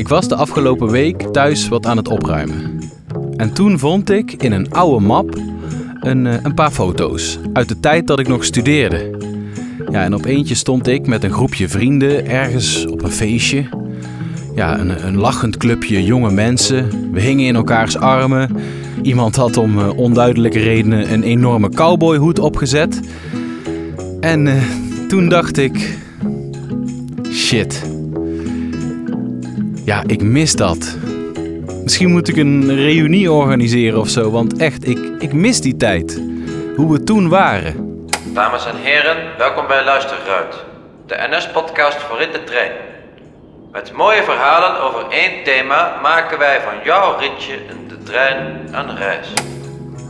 Ik was de afgelopen week thuis wat aan het opruimen. En toen vond ik in een oude map een, eh, een paar foto's uit de tijd dat ik nog studeerde. Ja, en op eentje stond ik met een groepje vrienden ergens op een feestje. Ja, een, een lachend clubje jonge mensen. We hingen in elkaars armen. Iemand had om eh, onduidelijke redenen een enorme cowboyhoed opgezet. En eh, toen dacht ik: shit. Ja, ik mis dat. Misschien moet ik een reunie organiseren of zo, want echt, ik, ik mis die tijd. Hoe we toen waren. Dames en heren, welkom bij Luisterruit, de NS-podcast voor in de trein. Met mooie verhalen over één thema maken wij van jouw ritje in de trein een reis.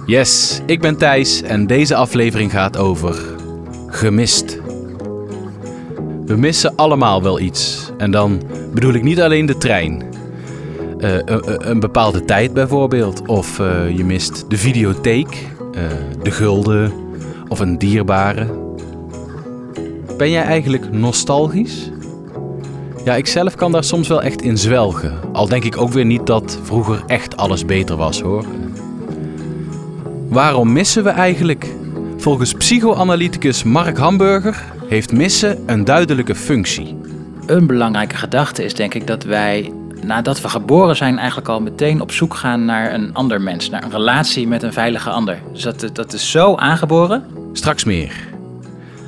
Yes, ik ben Thijs en deze aflevering gaat over gemist. We missen allemaal wel iets. En dan bedoel ik niet alleen de trein. Uh, een, een, bepaalde tijd bijvoorbeeld. Of je mist de videotheek, de gulden of een dierbare. Ben jij eigenlijk nostalgisch? Ja, ik zelf kan daar soms wel echt in zwelgen. Al denk ik ook weer niet dat vroeger echt alles beter was hoor. Waarom missen we eigenlijk? Volgens psychoanalyticus Mark Hamburger heeft missen een duidelijke functie. Een belangrijke gedachte is denk ik dat wij nadat we geboren zijn eigenlijk al meteen op zoek gaan naar een ander mens, naar een relatie met een veilige ander. Dus dat, dat is zo aangeboren. Straks meer.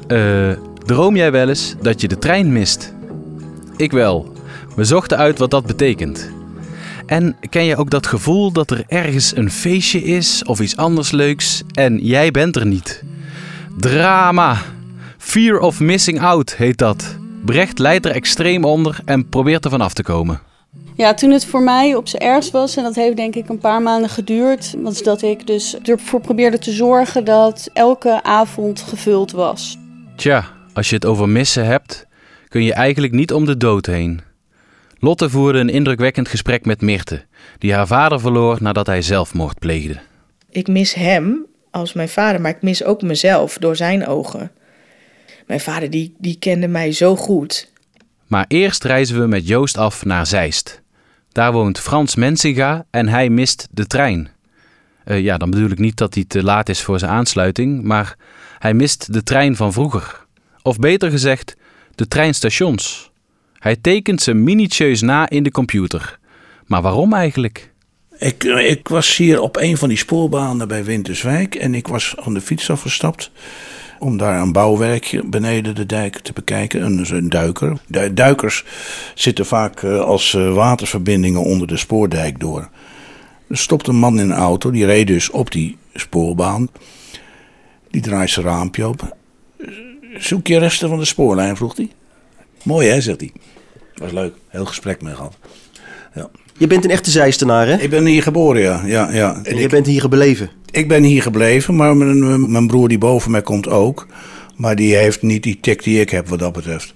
Uh, droom jij wel eens dat je de trein mist? Ik wel. We zochten uit wat dat betekent. En ken je ook dat gevoel dat er ergens een feestje is of iets anders leuks en jij bent er niet? Drama. Fear of missing out heet dat. Brecht leidt er extreem onder en probeert er vanaf te komen. Ja, toen het voor mij op zijn ergst was, en dat heeft denk ik een paar maanden geduurd, was dat ik dus ervoor probeerde te zorgen dat elke avond gevuld was. Tja, als je het over missen hebt, kun je eigenlijk niet om de dood heen. Lotte voerde een indrukwekkend gesprek met Mirte, die haar vader verloor nadat hij zelfmoord pleegde. Ik mis hem als mijn vader, maar ik mis ook mezelf door zijn ogen. Mijn vader die, die kende mij zo goed. Maar eerst reizen we met Joost af naar Zeist. Daar woont Frans Mensinga en hij mist de trein. Uh, ja, dan bedoel ik niet dat hij te laat is voor zijn aansluiting, maar hij mist de trein van vroeger. Of beter gezegd, de treinstations. Hij tekent ze minutieus na in de computer. Maar waarom eigenlijk? Ik, ik was hier op een van die spoorbanen bij Winterswijk en ik was van de fiets afgestapt om daar een bouwwerkje beneden de dijk te bekijken, een, een duiker. Duikers zitten vaak eh, als eh, waterverbindingen onder de spoordijk door. Er stopt een man in een auto, die reed dus op die spoorbaan. Die draait zijn raampje op. Zoek je resten van de spoorlijn, vroeg hij. Mooi hè, zegt hij. Was leuk, heel gesprek mee gehad. Je bent een echte zijstenaar, hè? Ik ben hier geboren, ja. ja, ja. En, je bent hier gebleven? Ik ben hier gebleven, maar mijn, mijn, broer die boven mij komt ook. Maar die heeft niet die tik die ik heb wat dat betreft.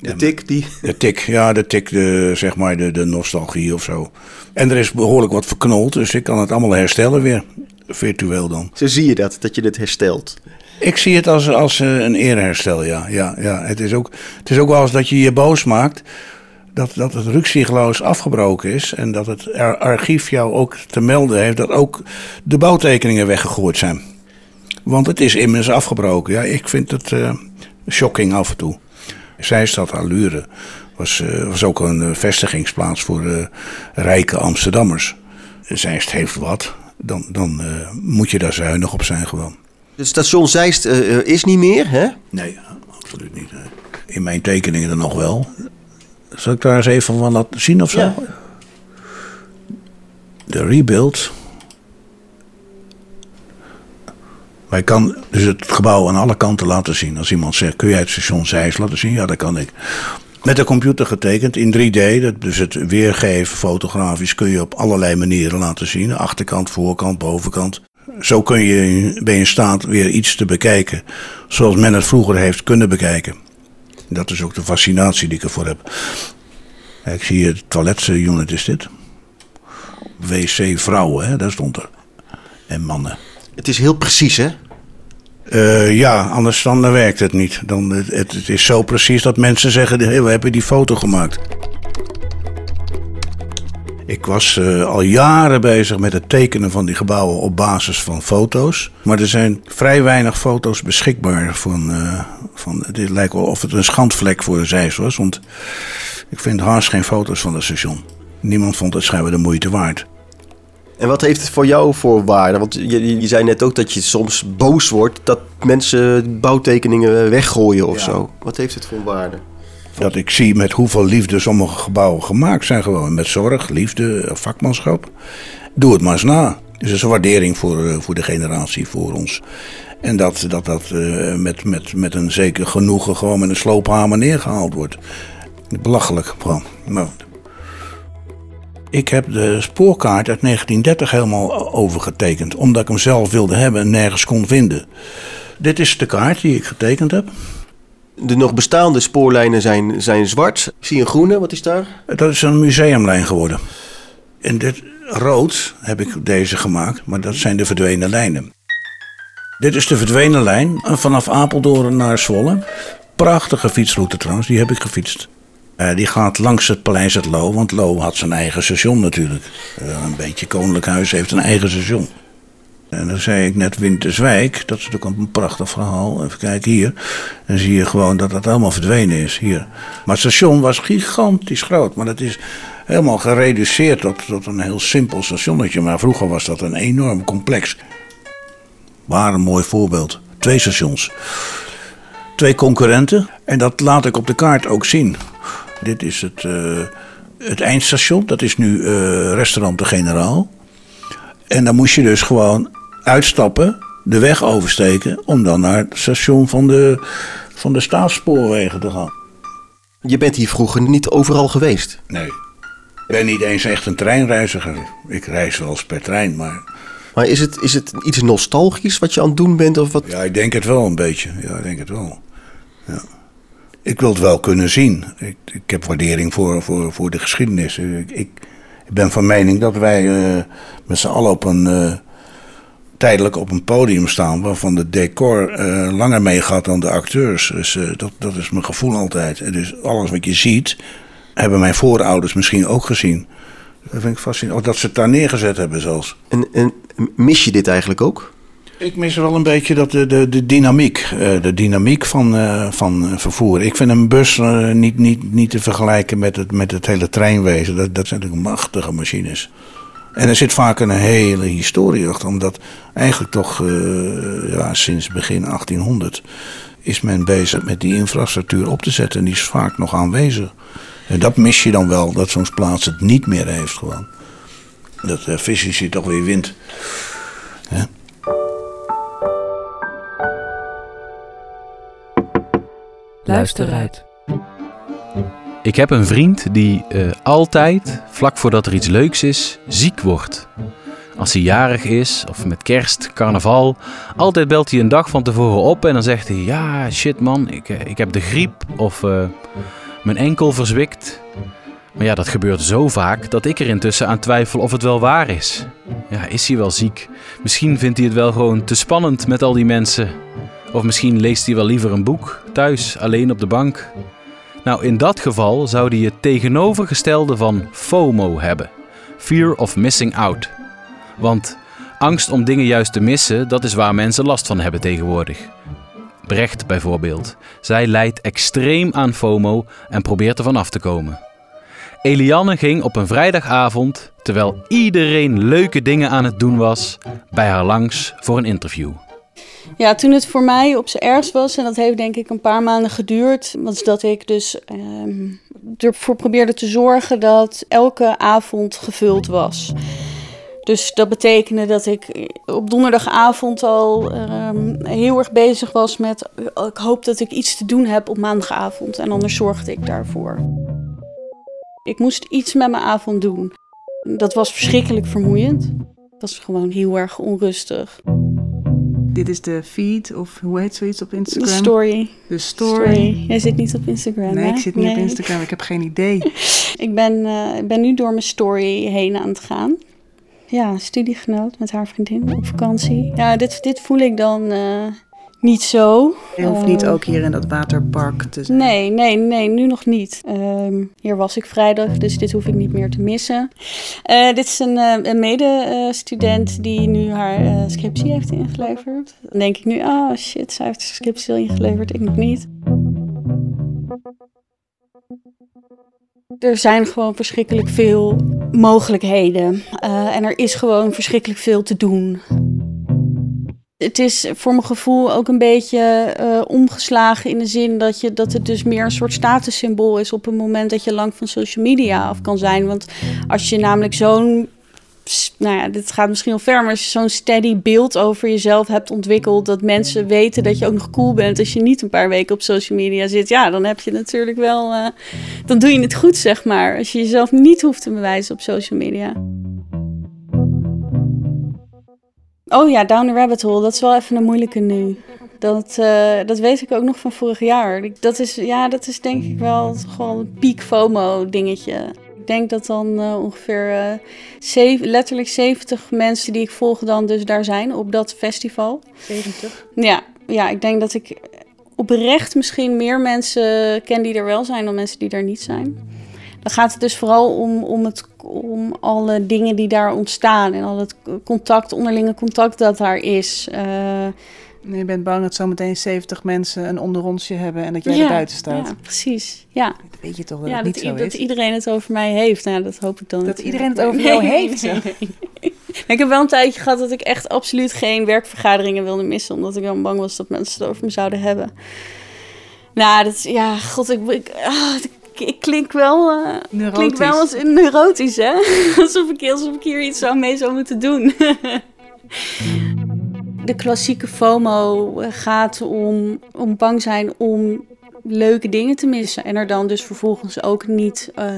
De tik die? De tik, ja, de tik, de, zeg maar de, de nostalgie of zo. En er is behoorlijk wat verknold, dus ik kan het allemaal herstellen weer. Virtueel dan. Zo zie je dat, dat je het herstelt? Ik zie het als, als eh, een eerherstel, ja. ja, ja. Het, is ook, het is ook wel eens dat je je boos maakt dat, dat het ruksigloos afgebroken is en dat het archief jou ook te melden heeft dat ook de bouwtekeningen weggegooid zijn. Want het is immers afgebroken. Ja, ik vind het uh, shocking af en toe. Zijstad Allure was, uh, was ook een uh, vestigingsplaats voor uh, rijke Amsterdammers. Zeist heeft wat, dan, dan moet je daar zuinig op zijn gewoon. Het station Zeist is niet meer, hè? Nee, absoluut niet. In mijn tekeningen dan nog wel. Zal ik daar eens even van laten zien of zo? Ja. De rebuild. Wij kan dus het gebouw aan alle kanten laten zien. Als iemand zegt, kun jij het station Zeist laten zien? Ja, dat kan ik. Met de computer getekend in 3D. Dus het weergeven fotografisch kun je op allerlei manieren laten zien. Achterkant, voorkant, bovenkant. Zo kun je, ben je in staat weer iets te bekijken. Zoals men het vroeger heeft kunnen bekijken. Dat is ook de fascinatie die ik ervoor heb. Ik zie het toiletunit is dit. WC vrouwen, hè, daar stond er. En mannen. Het is heel precies, hè? Uh, ja, anders dan werkt het niet. Dan, het, het, is zo precies dat mensen zeggen: hey, we hebben die foto gemaakt. Ik was uh, al jaren bezig met het tekenen van die gebouwen op basis van foto's. Maar er zijn vrij weinig foto's beschikbaar van... Uh, van dit lijkt wel of het een schandvlek voor de Zeist was. Want ik vind haast geen foto's van het station. Niemand vond het schijnbaar de moeite waard. En wat heeft het voor jou voor waarde? Want je, je zei net ook dat je soms boos wordt dat mensen bouwtekeningen weggooien of zo. Wat heeft het voor waarde? Dat ik zie met hoeveel liefde sommige gebouwen gemaakt zijn. Gewoon met zorg, liefde, vakmanschap. Doe het maar eens na. Dus is een waardering voor, eh, voor de generatie voor ons. En dat dat, dat uh, met, met, met een zeker genoegen gewoon met een sloophamer neergehaald wordt. Belachelijk gewoon. Maar ik heb de spoorkaart uit 1930 helemaal overgetekend. Omdat ik hem zelf wilde hebben en nergens kon vinden. Dit is de kaart die ik getekend heb. De nog bestaande spoorlijnen zijn, zijn zwart. Ik zie een groene, wat is daar? Dat is een museumlijn geworden. En dit rood heb ik deze gemaakt, maar dat zijn de verdwenen lijnen. Dit is de verdwenen lijn vanaf Apeldoorn naar Zwolle. Prachtige fietsroute trouwens, die heb ik gefietst. Uh, die gaat langs het paleis het Loo, want Loo had zijn eigen station natuurlijk. Uh, een beetje koninklijk huis heeft een eigen station. En dan zei ik net Winterswijk, dat is natuurlijk een prachtig verhaal. Even kijken hier. Dan zie je gewoon dat dat helemaal verdwenen is hier. Maar het station was gigantisch groot, maar dat is helemaal gereduceerd tot, tot een heel simpel stationnetje. Maar vroeger was dat een enorm complex. Waar een mooi voorbeeld. Twee stations. Twee concurrenten. En dat laat ik op de kaart ook zien. Dit is het, uh, het eindstation. Dat is nu uh, restaurant De Generaal. En dan moest je dus gewoon uitstappen, de weg oversteken... om dan naar het station van de, van de staatsspoorwegen te gaan. Je bent hier vroeger niet overal geweest? Nee. Ik ben niet eens echt een treinreiziger. Ik reis wel eens per trein, maar... Maar is het, is het iets nostalgisch wat je aan het doen bent? Of wat? Ja, ik denk het wel een beetje. Ja, ik denk het wel. Ja ik wil het wel kunnen zien. Ik, ik heb waardering voor, voor, voor de geschiedenis. Ik, ik, ben van mening dat wij uh, met z'n allen op een, uh, tijdelijk op een podium staan... waarvan de decor uh, langer meegaat dan de acteurs. Dus dat, dat is mijn gevoel altijd. En dus alles wat je ziet, hebben mijn voorouders misschien ook gezien. Dat vind ik fascinerend. Of dat ze het daar neergezet hebben zelfs. En, en mis je dit eigenlijk ook? Ik mis wel een beetje dat de, de, de dynamiek, uh, de dynamiek van, van vervoer. Ik vind een bus niet, niet, niet te vergelijken met het, met het hele treinwezen. Dat, dat zijn natuurlijk machtige machines. En er zit vaak een hele historie achter, omdat eigenlijk toch ja, sinds begin 1800 is men bezig met die infrastructuur op te zetten. En die is vaak nog aanwezig. En dat mis je dan wel, dat zo'n plaats het niet meer heeft gewoon. Dat uh, fysici toch weer wint. Ja. Luister uit. Ik heb een vriend die uh, altijd, vlak voordat er iets leuks is, ziek wordt. Als hij jarig is, of met kerst, carnaval, altijd belt hij een dag van tevoren op en dan zegt hij: Ja, shit man, ik, uh, ik heb de griep of uh, mijn enkel verzwikt. Maar ja, dat gebeurt zo vaak dat ik er intussen aan twijfel of het wel waar is. Ja, is hij wel ziek? Misschien vindt hij het wel gewoon te spannend met al die mensen. Of misschien leest hij wel liever een boek, thuis, alleen op de bank. Nou, in dat geval zou hij het tegenovergestelde van FOMO hebben: Fear of Missing Out. Want angst om dingen juist te missen, dat is waar mensen last van hebben tegenwoordig. Brecht bijvoorbeeld. Zij lijdt extreem aan FOMO en probeert ervan af te komen. Elianne ging op een vrijdagavond, terwijl iedereen leuke dingen aan het doen was, bij haar langs voor een interview. Ja, toen het voor mij op zijn ergst was, en dat heeft denk ik een paar maanden geduurd, was dat ik dus um, ervoor probeerde te zorgen dat elke avond gevuld was. Dus dat betekende dat ik op donderdagavond al um, heel erg bezig was met. Ik hoop dat ik iets te doen heb op maandagavond en anders zorgde ik daarvoor. Ik moest iets met mijn avond doen. Dat was verschrikkelijk vermoeiend. Het was gewoon heel erg onrustig. Dit is de feed, of hoe heet zoiets op Instagram? De story. De story. story. Jij zit niet op Instagram, Nee, hè? ik zit niet nee. op Instagram. Ik heb geen idee. ik ben, uh, ben nu door mijn story heen aan het gaan. Ja, studiegenoot met haar vriendin op vakantie. Ja, dit, dit voel ik dan uh, niet zo. Je hoeft niet Eh, ook hier in dat waterpark te zijn. Nee, nee, nee, nu nog niet. Ehm, hier was ik vrijdag, dus dit hoef ik niet meer te missen. Eh, dit is een, eh, een medestudent die nu haar eh, scriptie heeft ingeleverd. Dan denk ik nu, oh shit, zij heeft de scriptie ingeleverd, ik nog niet. Er zijn gewoon verschrikkelijk veel mogelijkheden. En er is gewoon verschrikkelijk veel te doen. Het is voor mijn gevoel ook een beetje eh, omgeslagen in de zin dat, je, dat het dus meer een soort statussymbool is op het moment dat je lang van social media af kan zijn. Want als je namelijk zo'n, nou ja, dit gaat misschien wel ver, maar als je zo'n steady beeld over jezelf hebt ontwikkeld, dat mensen weten dat je ook nog cool bent als je niet een paar weken op social media zit, ja, dan heb je natuurlijk wel, eh, dan doe je het goed, zeg maar. Als je jezelf niet hoeft te bewijzen op social media. Oh ja, Down the Rabbit Hole, dat is wel even een moeilijke nu. Dat, eh, dat weet ik ook nog van vorig jaar. Dat is, ja, dat is denk ik wel gewoon een peak FOMO dingetje. Ik denk dat dan eh, ongeveer eh, zeven, letterlijk 70 mensen die ik volg dan dus daar zijn op dat festival. 70. Ja, ja, ik denk dat ik oprecht misschien meer mensen ken die er wel zijn dan mensen die er niet zijn. Dan gaat het dus vooral om, om, het, om alle dingen die daar ontstaan en al het contact, onderlinge contact dat daar is. Eh, Je bent bang dat zometeen 70 mensen een onderrondje hebben en dat jij er buiten staat. Ja, precies. Ja, Dat weet je toch dat ja het dat, niet zo dat is? iedereen het over mij heeft. Nou, dat hoop ik dan. Dat natuurlijk. iedereen het over jou heeft. Ik heb wel een tijdje gehad dat ik echt absoluut geen werkvergaderingen wilde missen. Omdat ik dan bang was dat mensen het over me zouden hebben. Nou, dat is, ja, god, ik, ik, ah, ik, ik klink wel, eh, Neurotisch. klink wel als neurotisch, hè? alsof, ik, alsof ik hier iets zou mee zou moeten doen. De klassieke FOMO gaat om, om bang zijn om leuke dingen te missen. En er dan dus vervolgens ook niet eh,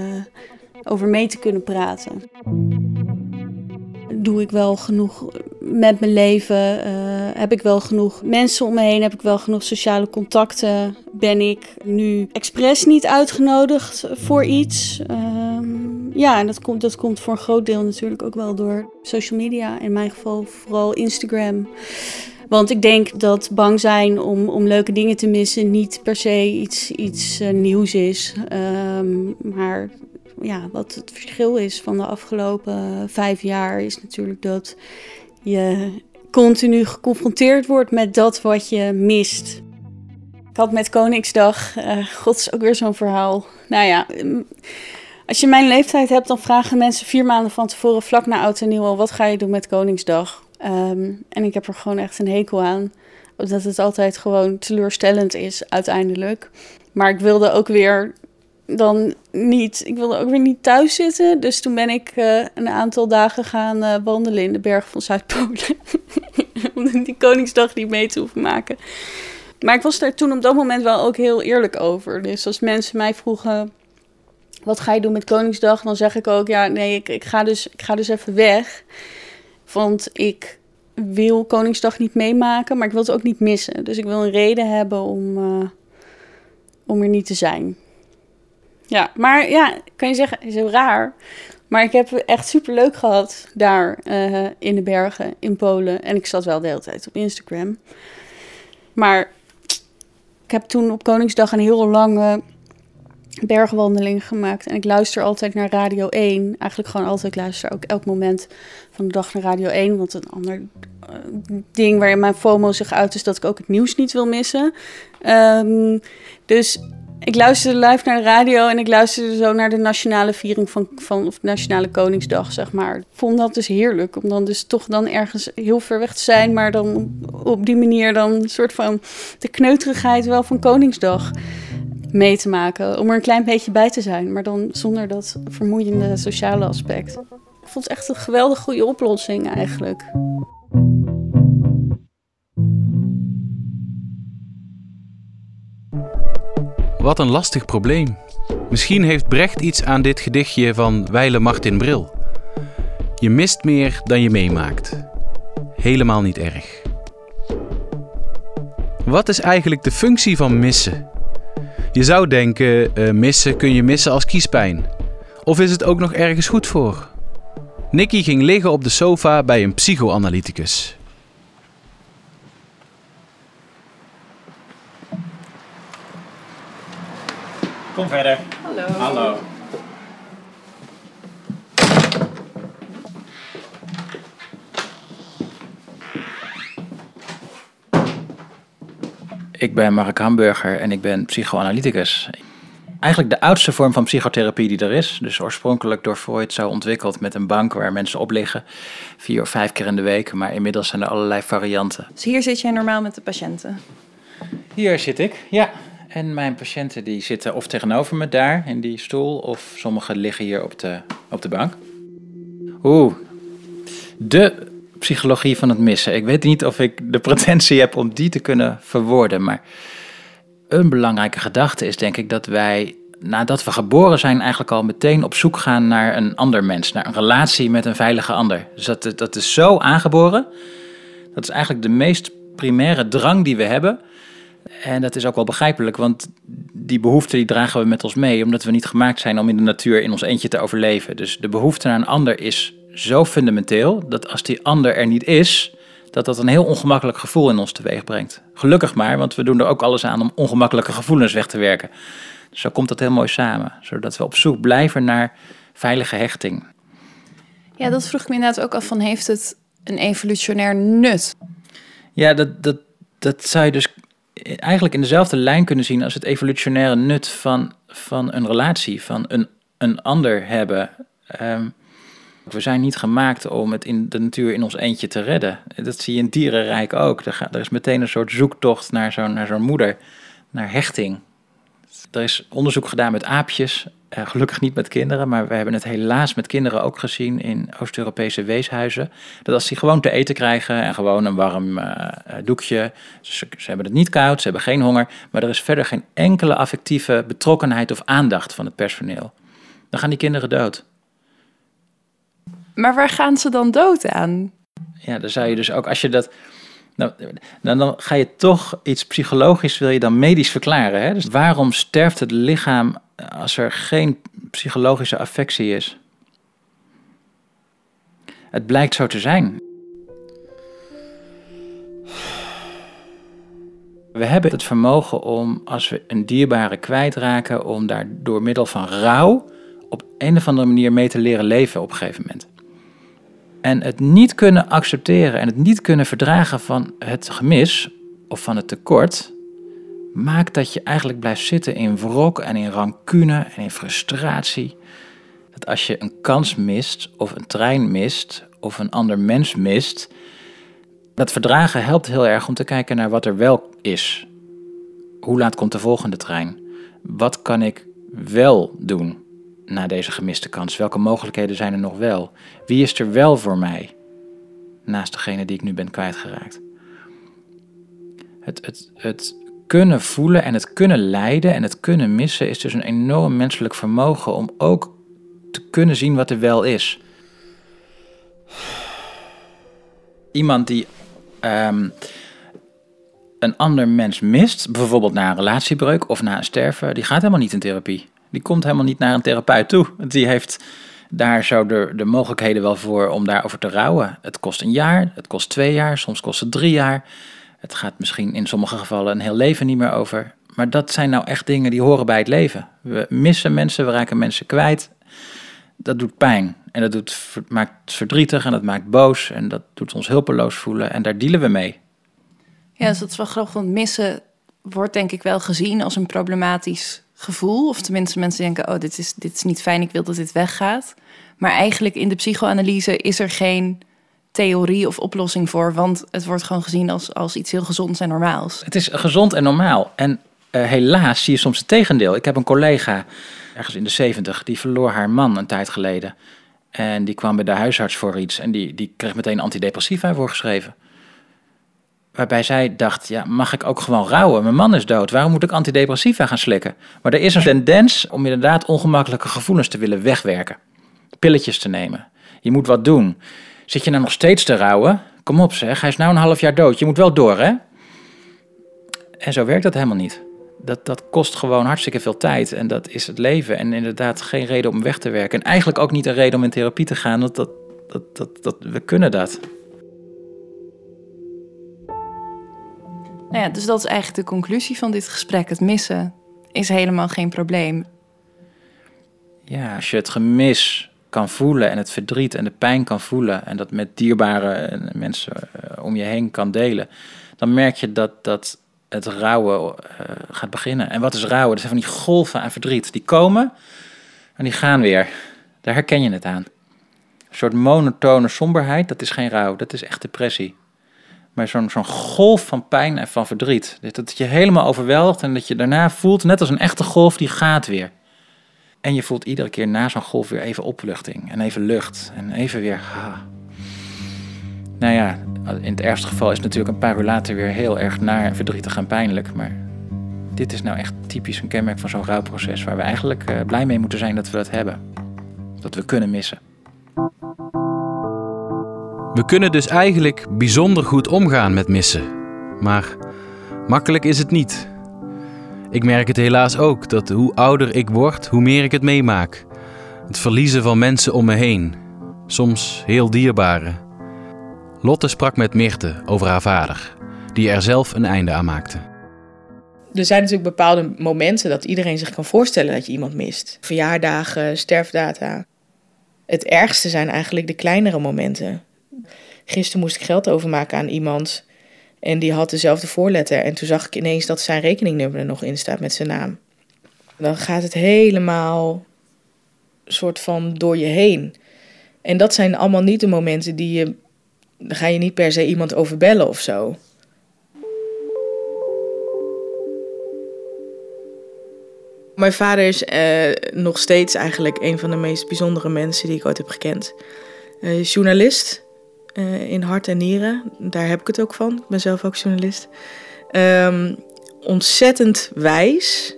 over mee te kunnen praten. Doe ik wel genoeg met mijn leven? Eh, heb ik wel genoeg mensen om me heen? Heb ik wel genoeg sociale contacten? Ben ik nu expres niet uitgenodigd voor iets? Ehm, ja, en dat komt, dat komt voor een groot deel natuurlijk ook wel door social media. In mijn geval vooral Instagram. Want ik denk dat bang zijn om, om leuke dingen te missen niet per se iets, iets eh, nieuws is. Ehm, maar ja, wat het verschil is van de afgelopen vijf jaar is natuurlijk dat je continu geconfronteerd wordt met dat wat je mist. Ik had met Koningsdag, eh, god is ook weer zo'n verhaal. Nou ja, mm, als je mijn leeftijd hebt, dan vragen mensen vier maanden van tevoren, vlak na oud en nieuw, al, wat ga je doen met Koningsdag? Ehm, en ik heb er gewoon echt een hekel aan, omdat het altijd gewoon teleurstellend is uiteindelijk. Maar ik wilde ook weer dan niet, ik wilde ook weer niet thuis zitten. Dus toen ben ik eh, een aantal dagen gaan eh, wandelen in de bergen van Zuid-Polen. Om die Koningsdag niet mee te hoeven maken. Maar ik was daar toen op dat moment wel ook heel eerlijk over. Dus als mensen mij vroegen, wat ga je doen met Koningsdag? Dan zeg ik ook, ja, nee, ik, ik, ga, dus, ik ga dus even weg. Want ik wil Koningsdag niet meemaken, maar ik wil het ook niet missen. Dus ik wil een reden hebben om, eh, om er niet te zijn. Ja, maar ja, kan je zeggen, is heel raar. Maar ik heb echt super leuk gehad daar eh, in de bergen in Polen. En ik zat wel de hele tijd op Instagram. Maar heb toen op Koningsdag een heel lange bergwandeling gemaakt. En ik luister altijd naar Radio 1. Eigenlijk gewoon altijd luister ook elk moment van de dag naar Radio 1. Want een ander eh, ding waarin mijn FOMO zich uit is dat ik ook het nieuws niet wil missen. Ehm, dus ik luisterde live naar de radio en ik luisterde zo naar de nationale viering van, van of nationale Koningsdag, zeg maar. Ik vond dat dus heerlijk, om dan dus toch dan ergens heel ver weg te zijn, maar dan op die manier dan een soort van de kneuterigheid wel van Koningsdag mee te maken. Om er een klein beetje bij te zijn, maar dan zonder dat vermoeiende sociale aspect. Ik vond het echt een geweldig goede oplossing eigenlijk. Wat een lastig probleem. Misschien heeft Brecht iets aan dit gedichtje van Weile Martin Bril. Je mist meer dan je meemaakt. Helemaal niet erg. Wat is eigenlijk de functie van missen? Je zou denken, eh, missen kun je missen als kiespijn. Of is het ook nog ergens goed voor? Nicky ging liggen op de sofa bij een psychoanalyticus. Kom verder. Hallo. Hallo. Ik ben Mark Hamburger en ik ben psychoanalyticus. Eigenlijk de oudste vorm van psychotherapie die er is. Dus oorspronkelijk door Freud zo ontwikkeld met een bank waar mensen op liggen. Vier of vijf keer in de week. Maar inmiddels zijn er allerlei varianten. Dus hier zit jij normaal met de patiënten? Hier zit ik, ja. En mijn patiënten die zitten of tegenover me daar in die stoel, of sommigen liggen hier op de, op de bank. Oeh, de psychologie van het missen. Ik weet niet of ik de pretentie heb om die te kunnen verwoorden, maar een belangrijke gedachte is denk ik dat wij, nadat we geboren zijn, eigenlijk al meteen op zoek gaan naar een ander mens, naar een relatie met een veilige ander. Dus dat, dat is zo aangeboren. Dat is eigenlijk de meest primaire drang die we hebben. En dat is ook wel begrijpelijk, want die behoefte die dragen we met ons mee, omdat we niet gemaakt zijn om in de natuur in ons eentje te overleven. Dus de behoefte naar een ander is zo fundamenteel dat als die ander er niet is, dat dat een heel ongemakkelijk gevoel in ons teweeg brengt. Gelukkig maar, want we doen er ook alles aan om ongemakkelijke gevoelens weg te werken. Dus zo komt dat heel mooi samen, zodat we op zoek blijven naar veilige hechting. Ja, dat vroeg ik me inderdaad ook af van, heeft het een evolutionair nut? Ja, dat, dat, dat zou je dus eigenlijk in dezelfde lijn kunnen zien als het evolutionaire nut van, van een relatie, van een, een ander hebben. Ehm, we zijn niet gemaakt om het in de natuur in ons eentje te redden. Dat zie je in dierenrijk ook. Er, is meteen een soort zoektocht naar zo'n naar zo'n moeder, naar hechting. Er is onderzoek gedaan met aapjes, uh, gelukkig niet met kinderen, maar we hebben het helaas met kinderen ook gezien in Oost-Europese weeshuizen. Dat als die gewoon te eten krijgen en gewoon een warm uh, doekje, ze, ze, hebben het niet koud, ze hebben geen honger, maar er is verder geen enkele affectieve betrokkenheid of aandacht van het personeel. Dan gaan die kinderen dood. Maar waar gaan ze dan dood aan? Ja, dan zou je dus ook, als je dat. Nou, dan, ga je toch iets psychologisch, wil je dan medisch verklaren. Hè? Dus waarom sterft het lichaam als er geen psychologische affectie is? Het blijkt zo te zijn. We hebben het vermogen om, als we een dierbare kwijtraken, om daar door middel van rouw op een of andere manier mee te leren leven op een gegeven moment. En het niet kunnen accepteren en het niet kunnen verdragen van het gemis of van het tekort, maakt dat je eigenlijk blijft zitten in wrok en in rancune en in frustratie. Dat als je een kans mist, of een trein mist, of een ander mens mist, dat verdragen helpt heel erg om te kijken naar wat er wel is. Hoe laat komt de volgende trein? Wat kan ik wel doen? Na deze gemiste kans? Welke mogelijkheden zijn er nog wel? Wie is er wel voor mij? Naast degene die ik nu ben kwijtgeraakt. Het, het, het kunnen voelen en het kunnen lijden en het kunnen missen is dus een enorm menselijk vermogen om ook te kunnen zien wat er wel is. Iemand die um, een ander mens mist, bijvoorbeeld na een relatiebreuk of na een sterven, die gaat helemaal niet in therapie. Die komt helemaal niet naar een therapeut toe. Die heeft daar zo de, de mogelijkheden wel voor om daarover te rouwen. Het kost een jaar, het kost twee jaar, soms kost het drie jaar. Het gaat misschien in sommige gevallen een heel leven niet meer over. Maar dat zijn nou echt dingen die horen bij het leven. We missen mensen, we raken mensen kwijt. Dat doet pijn en dat doet, maakt verdrietig en dat maakt boos en dat doet ons hulpeloos voelen en daar dealen we mee. Ja, dus dat is wel grappig, want missen wordt denk ik wel gezien als een problematisch gevoel. Of tenminste, mensen denken: oh, dit is, dit is niet fijn, ik wil dat dit weggaat. Maar eigenlijk in de psychoanalyse is er geen theorie of oplossing voor, want het wordt gewoon gezien als, als iets heel gezonds en normaals. Het is gezond en normaal. En uh, helaas zie je soms het tegendeel. Ik heb een collega, ergens in de zeventig, die verloor haar man een tijd geleden. En die kwam bij de huisarts voor iets en die, die kreeg meteen antidepressiva voorgeschreven. Waarbij zij dacht, ja, mag ik ook gewoon rouwen? Mijn man is dood, waarom moet ik antidepressiva gaan slikken? Maar er is een tendens om inderdaad ongemakkelijke gevoelens te willen wegwerken. Pilletjes te nemen. Je moet wat doen. Zit je nou nog steeds te rouwen? Kom op zeg, hij is nou een half jaar dood. Je moet wel door, hè? En zo werkt dat helemaal niet. Dat, dat kost gewoon hartstikke veel tijd en dat is het leven. En inderdaad geen reden om weg te werken. En eigenlijk ook niet een reden om in therapie te gaan, want dat, dat, dat, dat, we kunnen dat. Nou ja, dus dat is eigenlijk de conclusie van dit gesprek. Het missen is helemaal geen probleem. Ja, als je het gemis kan voelen en het verdriet en de pijn kan voelen en dat met dierbare mensen eh, om je heen kan delen, dan merk je dat, dat het rouwen eh, gaat beginnen. En wat is rouwen? Dat zijn van die golven aan verdriet. Die komen en die gaan weer. Daar herken je het aan. Een soort monotone somberheid, dat is geen rouw, dat is echt depressie. Maar zo'n golf van pijn en van verdriet. Dat je helemaal overweldigt en dat je daarna voelt, net als een echte golf, die gaat weer. En je voelt iedere keer na zo'n golf weer even opluchting en even lucht en even weer. Ah. Nou ja, in het ergste geval is het natuurlijk een paar uur later weer heel erg naar en verdrietig en pijnlijk. Maar dit is nou echt typisch een kenmerk van zo'n rouwproces waar we eigenlijk uh, blij mee moeten zijn dat we dat hebben. Dat we kunnen missen. We kunnen dus eigenlijk bijzonder goed omgaan met missen. Maar makkelijk is het niet. Ik merk het helaas ook dat hoe ouder ik word, hoe meer ik het meemaak. Het verliezen van mensen om me heen, soms heel dierbare. Lotte sprak met Mirte over haar vader, die er zelf een einde aan maakte. Er zijn natuurlijk bepaalde momenten dat iedereen zich kan voorstellen dat je iemand mist. Verjaardagen, sterfdata. Het ergste zijn eigenlijk de kleinere momenten. Gisteren moest ik geld overmaken aan iemand en die had dezelfde voorletter. En toen zag ik ineens dat zijn rekeningnummer er nog in staat met zijn naam. Dan gaat het helemaal soort van door je heen. En dat zijn allemaal niet de momenten die je. Ga je niet per se iemand overbellen of zo. Mijn vader is eh, nog steeds eigenlijk een van de meest bijzondere mensen die ik ooit heb gekend. Uh, journalist, uh, in hart en nieren. Daar heb ik het ook van. Ik ben zelf ook journalist. Um, ontzettend wijs.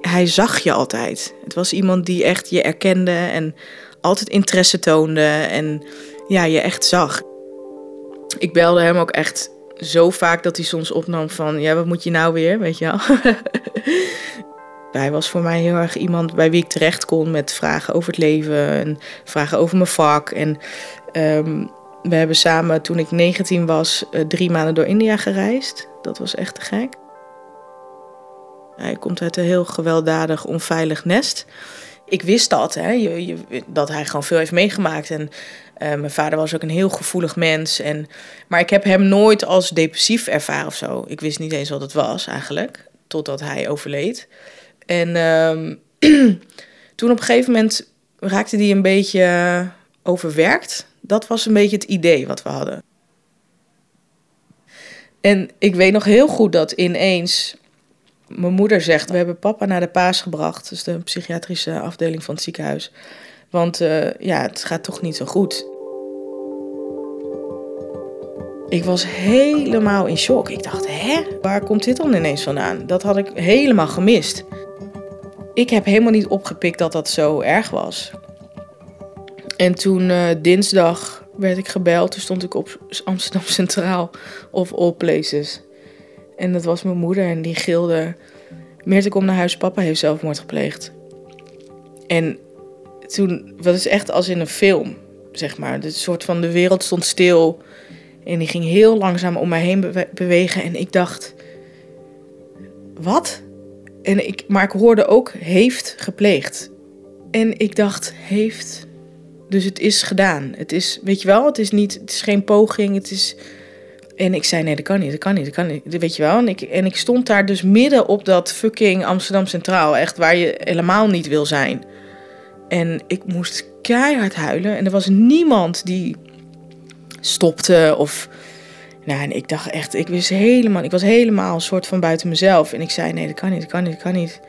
Hij zag je altijd. Het was iemand die echt je erkende en altijd interesse toonde en ja, je echt zag. Ik belde hem ook echt zo vaak dat hij soms opnam van, ja, wat moet je nou weer, weet je wel. Hij was voor mij heel erg iemand bij wie ik terecht kon met vragen over het leven en vragen over mijn vak. En um, we hebben samen, toen ik 19 was, eh, drie maanden door India gereisd. Dat was echt te gek. Hij komt uit een heel gewelddadig, onveilig nest. Ik wist dat, hè, je, dat hij gewoon veel heeft meegemaakt. En uh, mijn vader was ook een heel gevoelig mens. En, maar ik heb hem nooit als depressief ervaren of zo. Ik wist niet eens wat het was eigenlijk, totdat hij overleed. En uh, toen op een gegeven moment raakte hij een beetje overwerkt. Dat was een beetje het idee wat we hadden. En ik weet nog heel goed dat ineens mijn moeder zegt: We hebben papa naar de paas gebracht. Dus de psychiatrische afdeling van het ziekenhuis. Want uh, ja, het gaat toch niet zo goed. Ik was helemaal in shock. Ik dacht: Hè, waar komt dit dan ineens vandaan? Dat had ik helemaal gemist. Ik heb helemaal niet opgepikt dat dat zo erg was. En toen uh, dinsdag werd ik gebeld. Toen stond ik op Amsterdam Centraal of All Places. En dat was mijn moeder en die gilde... Meerte, kom naar huis, papa heeft zelfmoord gepleegd. En toen, dat is echt als in een film, zeg maar. De soort van de wereld stond stil. En die ging heel langzaam om mij heen bewegen. En ik dacht, wat? En ik, maar ik hoorde ook heeft gepleegd. En ik dacht, heeft dus het is gedaan. Het is, weet je wel, het is niet, het is geen poging. Het is. En ik zei: nee, dat kan niet, dat kan niet, dat kan niet. Weet je wel. En ik, en ik stond daar dus midden op dat fucking Amsterdam Centraal, echt waar je helemaal niet wil zijn. En ik moest keihard huilen. En er was niemand die stopte of. Nou, en ik dacht echt, ik wist helemaal, ik was helemaal een soort van buiten mezelf. En ik zei: nee, dat kan niet, dat kan niet, dat kan niet.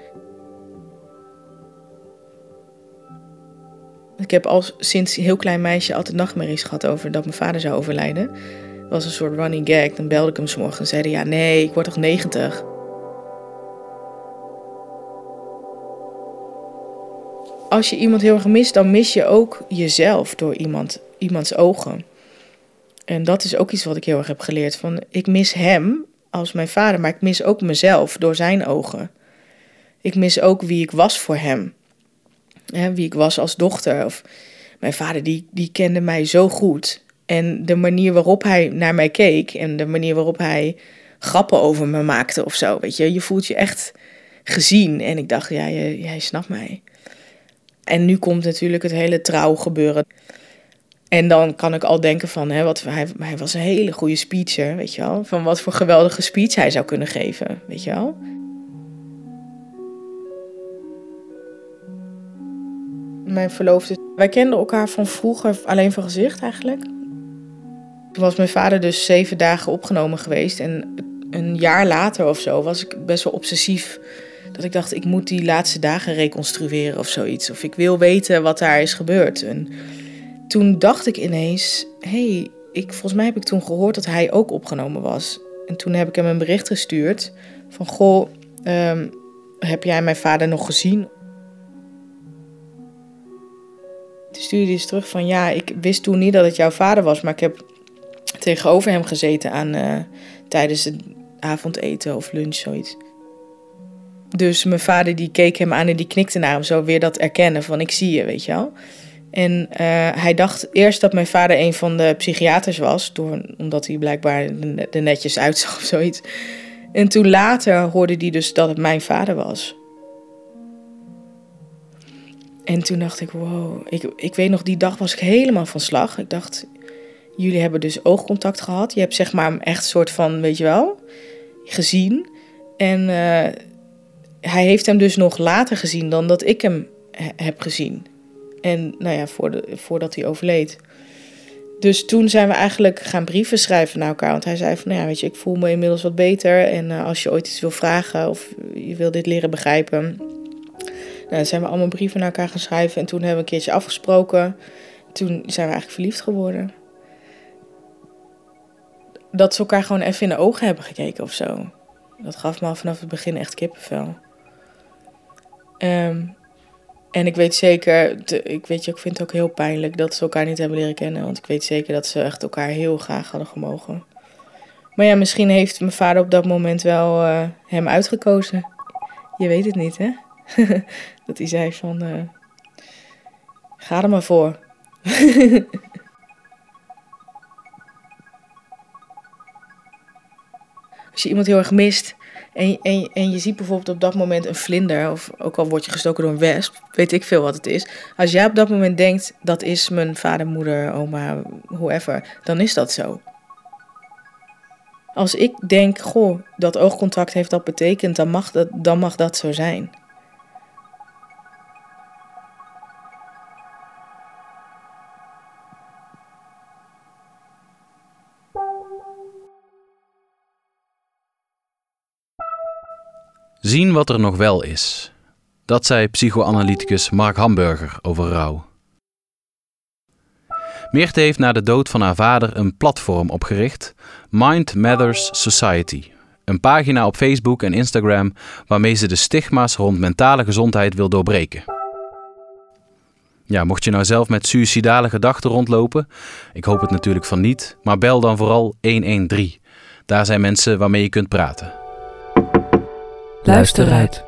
Ik heb al sinds heel klein meisje altijd nachtmerries gehad over dat mijn vader zou overlijden. Dat was een soort running gag. Dan belde ik hem morgen en zei ja nee, ik word toch 90. Als je iemand heel erg mist, dan mis je ook jezelf door iemand, iemands ogen. En dat is ook iets wat ik heel erg heb geleerd. Van, ik mis hem als mijn vader, maar ik mis ook mezelf door zijn ogen. Ik mis ook wie ik was voor hem hè, wie ik was als dochter. Of mijn vader, die, die kende mij zo goed. En de manier waarop hij naar mij keek en de manier waarop hij grappen over me maakte of zo. Weet je, je voelt je echt gezien. En ik dacht, ja, jij, snapt mij. En nu komt natuurlijk het hele trouw gebeuren. En dan kan ik al denken van, hè, wat, hij, hij was een hele goede speecher, weet je wel. Van wat voor geweldige speech hij zou kunnen geven, weet je wel. Mijn verloofde, wij kenden elkaar van vroeger alleen van gezicht eigenlijk. Toen was mijn vader dus zeven dagen opgenomen geweest. En een jaar later of zo was ik best wel obsessief. Dat ik dacht, ik moet die laatste dagen reconstrueren of zoiets. Of ik wil weten wat daar is gebeurd. En toen dacht ik ineens, hey, ik, volgens mij heb ik toen gehoord dat hij ook opgenomen was. En toen heb ik hem een bericht gestuurd van, goh, ehm, heb jij mijn vader nog gezien? Stuurde eens terug van, ja, ik wist toen niet dat het jouw vader was, maar ik heb tegenover hem gezeten aan, eh, tijdens het avondeten of lunch, zoiets. Dus mijn vader die keek hem aan en die knikte naar hem zo weer dat erkennen van ik zie je, weet je wel. En eh, hij dacht eerst dat mijn vader een van de psychiaters was, door, omdat hij blijkbaar er netjes uitzag of zoiets. En toen later hoorde hij dus dat het mijn vader was. En toen dacht ik, wow, ik, ik weet nog, die dag was ik helemaal van slag. Ik dacht, jullie hebben dus oogcontact gehad. Je hebt zeg maar echt soort van, weet je wel, gezien. En uh, hij heeft hem dus nog later gezien dan dat ik hem heb gezien. En nou ja, voordat hij overleed. Dus toen zijn we eigenlijk gaan brieven schrijven naar elkaar. Want hij zei van, nou ja, weet je, ik voel me inmiddels wat beter. En uh, als je ooit iets wil vragen of je wil dit leren begrijpen. Nou, zijn we allemaal brieven naar elkaar gaan schrijven. En toen hebben we een keertje afgesproken. Toen zijn we eigenlijk verliefd geworden. Dat ze elkaar gewoon even in de ogen hebben gekeken of zo. Dat gaf me al vanaf het begin echt kippenvel. Um, en ik weet zeker, ik, weet je, ik vind het ook heel pijnlijk dat ze elkaar niet hebben leren kennen. Want ik weet zeker dat ze echt elkaar heel graag hadden gemogen. Maar ja, misschien heeft mijn vader op dat moment wel uh, hem uitgekozen. Je weet het niet, hè? dat hij zei van, uh, ga er maar voor. Als je iemand heel erg mist, en, en, en je ziet bijvoorbeeld op dat moment een vlinder, of ook al word je gestoken door een wesp, weet ik veel wat het is. Als jij op dat moment denkt, dat is mijn vader, moeder, oma, whoever, dan is dat zo. Als ik denk, goh, dat oogcontact heeft dat betekend, dan mag dat, dan mag dat zo zijn. Zien wat er nog wel is. Dat zei psychoanalyticus Mark Hamburger over rouw. Meerte heeft na de dood van haar vader een platform opgericht, Mind Matters Society. Een pagina op Facebook en Instagram waarmee ze de stigma's rond mentale gezondheid wil doorbreken. Ja, mocht je nou zelf met suïcidale gedachten rondlopen, ik hoop het natuurlijk van niet, maar bel dan vooral 113. Daar zijn mensen waarmee je kunt praten. Luister uit.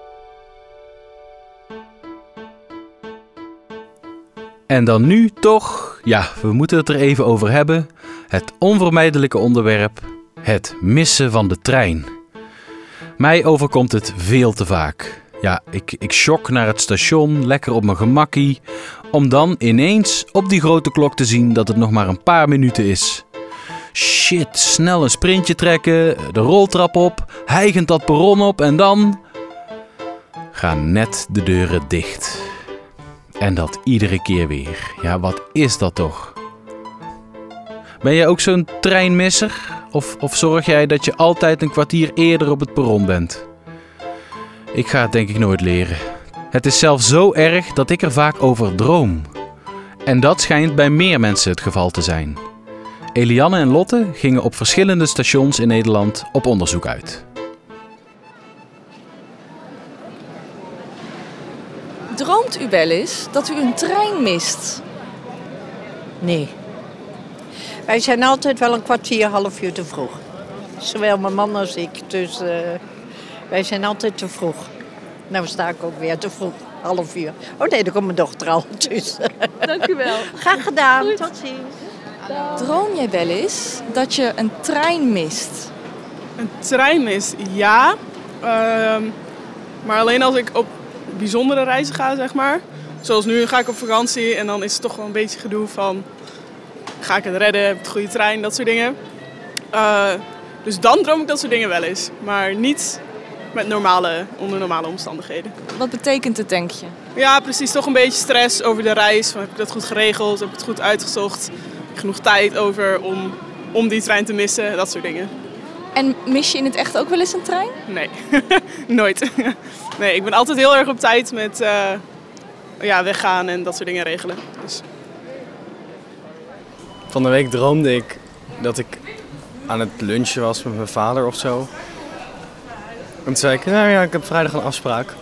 En dan nu toch, ja, we moeten het er even over hebben. Het onvermijdelijke onderwerp: het missen van de trein. Mij overkomt het veel te vaak. Ja, ik, ik shock naar het station, lekker op mijn gemakkie, om dan ineens op die grote klok te zien dat het nog maar een paar minuten is. Shit, snel een sprintje trekken, de roltrap op, hijgend dat perron op en dan. gaan net de deuren dicht. En dat iedere keer weer. Ja, wat is dat toch? Ben jij ook zo'n treinmisser? Of, of zorg jij dat je altijd een kwartier eerder op het perron bent? Ik ga het denk ik nooit leren. Het is zelfs zo erg dat ik er vaak over droom. En dat schijnt bij meer mensen het geval te zijn. Elianne en Lotte gingen op verschillende stations in Nederland op onderzoek uit. Droomt u wel eens dat u een trein mist? Nee. Wij zijn altijd wel een kwartier, half uur te vroeg. Zowel mijn man als ik. Dus uh, wij zijn altijd te vroeg. Nou sta ik ook weer te vroeg, half uur. Oh nee, daar komt mijn dochter al. Dus. Dank u wel. Graag gedaan. Tot ziens. Droom jij wel eens dat je een trein mist? Een trein mist? Ja. Uh, Maar alleen als ik op bijzondere reizen ga, zeg maar. Zoals nu ga ik op vakantie en dan is het toch wel een beetje gedoe van... Ga ik het redden? Heb ik de goede trein? Dat soort dingen. Uh, dus dan droom ik dat soort dingen wel eens. Maar niet met normale, onder normale omstandigheden. Wat betekent het, denk je? Ja, precies. Toch een beetje stress over de reis. Heb ik dat goed geregeld? Heb ik het goed uitgezocht? Genoeg tijd over om, om die trein te missen? Dat soort dingen. En mis je in het echt ook wel eens een trein? Nee, nooit. nee, ik ben altijd heel erg op tijd met uh, ja, weggaan en dat soort dingen regelen. Dus. Van de week droomde ik dat ik aan het lunchen was met mijn vader of zo. En toen zei ik, nou ja, ik heb vrijdag een afspraak.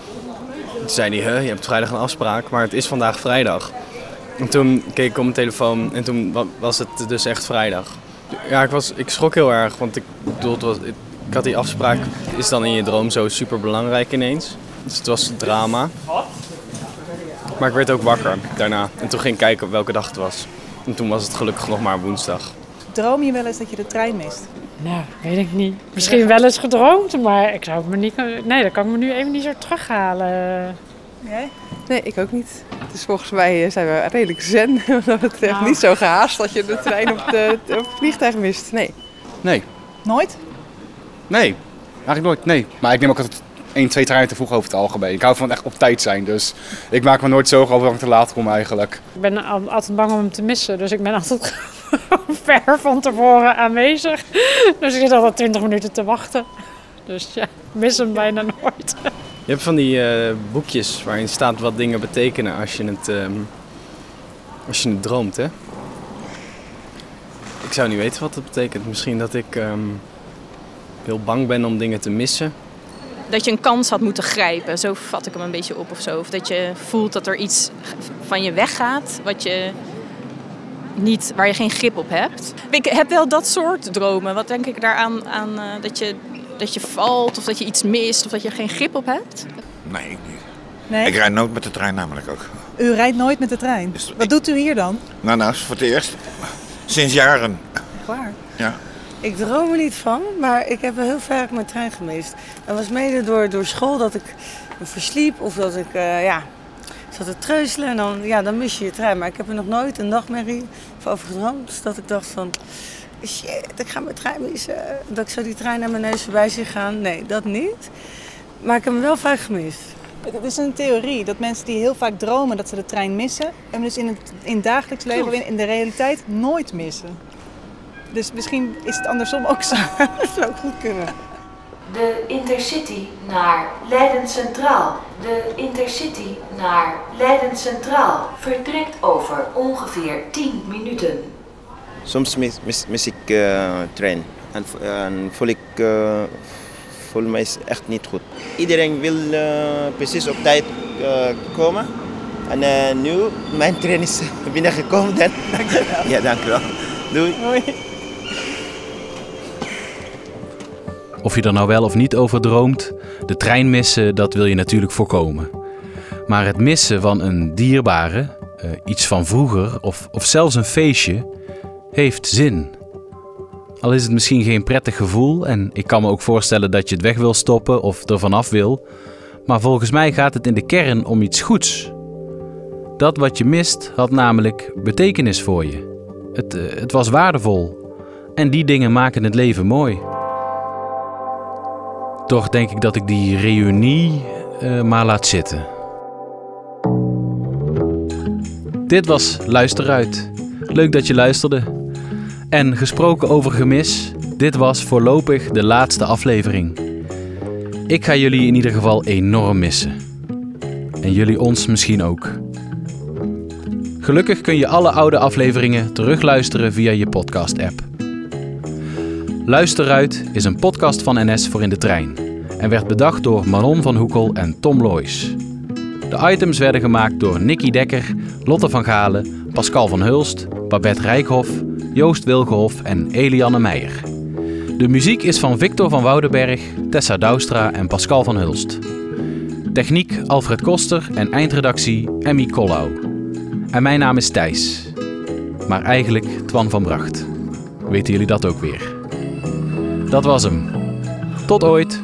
Toen zei hij, huh, je hebt vrijdag een afspraak, maar het is vandaag vrijdag. En toen keek ik op mijn telefoon en toen was het dus echt vrijdag. Ja, ik, was, ik schrok heel erg, want ik, bedoel, was, ik, ik had die afspraak. Is dan in je droom zo super belangrijk ineens? Dus het was drama. Maar ik werd ook wakker daarna. En toen ging ik kijken op welke dag het was. En toen was het gelukkig nog maar woensdag. Droom je wel eens dat je de trein mist? Nou, weet ik niet. Misschien wel eens gedroomd, maar ik zou het me niet... Nee, dat kan ik me nu even niet zo terughalen. Jij? Nee, ik ook niet. Dus volgens mij zijn we redelijk zen. Dat het echt Nou. niet zo gehaast dat je de trein op, de, op het vliegtuig mist. Nee. Nee. Nooit? Nee. Eigenlijk nooit. Nee. Maar ik neem ook altijd één, twee treinen te vroeg over het algemeen. Ik hou van echt op tijd zijn. Dus ik maak me nooit zorgen over dat ik te laat kom eigenlijk. Ik ben al- altijd bang om hem te missen, dus ik ben altijd ver van tevoren aanwezig. Dus ik zit altijd 20 minuten te wachten. Dus ja, ik mis hem bijna nooit. Je hebt van die eh, boekjes waarin staat wat dingen betekenen als je het, ehm, als je het droomt, hè? Ik zou niet weten wat dat betekent. Misschien dat ik ehm, heel bang ben om dingen te missen. Dat je een kans had moeten grijpen, zo vat ik hem een beetje op of zo. Of dat je voelt dat er iets van je weggaat wat je niet, waar je geen grip op hebt. Ik heb wel dat soort dromen. Wat denk ik daaraan aan, eh, dat, je, dat je valt of dat je iets mist of dat je geen grip op hebt? Nee, ik niet. Nee? Ik rijd nooit met de trein namelijk ook. U rijdt nooit met de trein. Wat doet u hier dan? Nou, nou, voor het eerst. Sinds jaren. Echt waar? Ja. Ik droom er niet van, maar ik heb wel heel vaak mijn trein gemist. Dat was mede door, door school dat ik me versliep of dat ik eh, ja, zat te treuzelen en dan, ja, dan mis je je trein. Maar ik heb er nog nooit een nachtmerrie over gedroomd. Dus dat ik dacht van, shit, ik ga mijn trein missen. Dat ik zo die trein naar mijn neus voorbij zie gaan. Nee, dat niet. Maar ik heb hem wel vaak gemist. Het is een theorie dat mensen die heel vaak dromen dat ze de trein missen, hem dus in het, in het dagelijks leven, of in, in de realiteit, nooit missen. Dus misschien is het andersom ook zo. dat zou goed kunnen. De Intercity naar Leiden Centraal. De Intercity naar Leiden Centraal vertrekt over ongeveer 10 minuten. Soms mis, mis, mis ik eh, trein en, voel ik eh, voel mij echt niet goed. Iedereen wil eh, precies op tijd eh, komen. En eh, nu mijn trein is binnengekomen. Dan. Dankjewel. Ja, dankjewel. Doei. Of je er nou wel of niet over droomt, de trein missen, dat wil je natuurlijk voorkomen. Maar het missen van een dierbare, eh, iets van vroeger of, of zelfs een feestje, heeft zin. Al is het misschien geen prettig gevoel en ik kan me ook voorstellen dat je het weg wil stoppen of er vanaf wil, maar volgens mij gaat het in de kern om iets goeds. Dat wat je mist had namelijk betekenis voor je. Het, eh, het was waardevol en die dingen maken het leven mooi. Toch denk ik dat ik die reunie eh, maar laat zitten. Dit was Luister uit. Leuk dat je luisterde. En gesproken over gemis, dit was voorlopig de laatste aflevering. Ik ga jullie in ieder geval enorm missen. En jullie ons misschien ook. Gelukkig kun je alle oude afleveringen terugluisteren via je podcast-app. Luisteruit is een podcast van NS voor in de trein en werd bedacht door Manon van Hoekel en Tom Loijs. De items werden gemaakt door Nicky Dekker, Lotte van Galen, Pascal van Hulst, Babette Rijkhoff, Joost Wilgenhof en Eliane Meijer. De muziek is van Victor van Woudenberg, Tessa Douwstra en Pascal van Hulst. Techniek Alfred Koster en eindredactie Emmy Kollau. En mijn naam is Thijs. Maar eigenlijk Twan van Bracht. Weten jullie dat ook weer? Dat was hem. Tot ooit.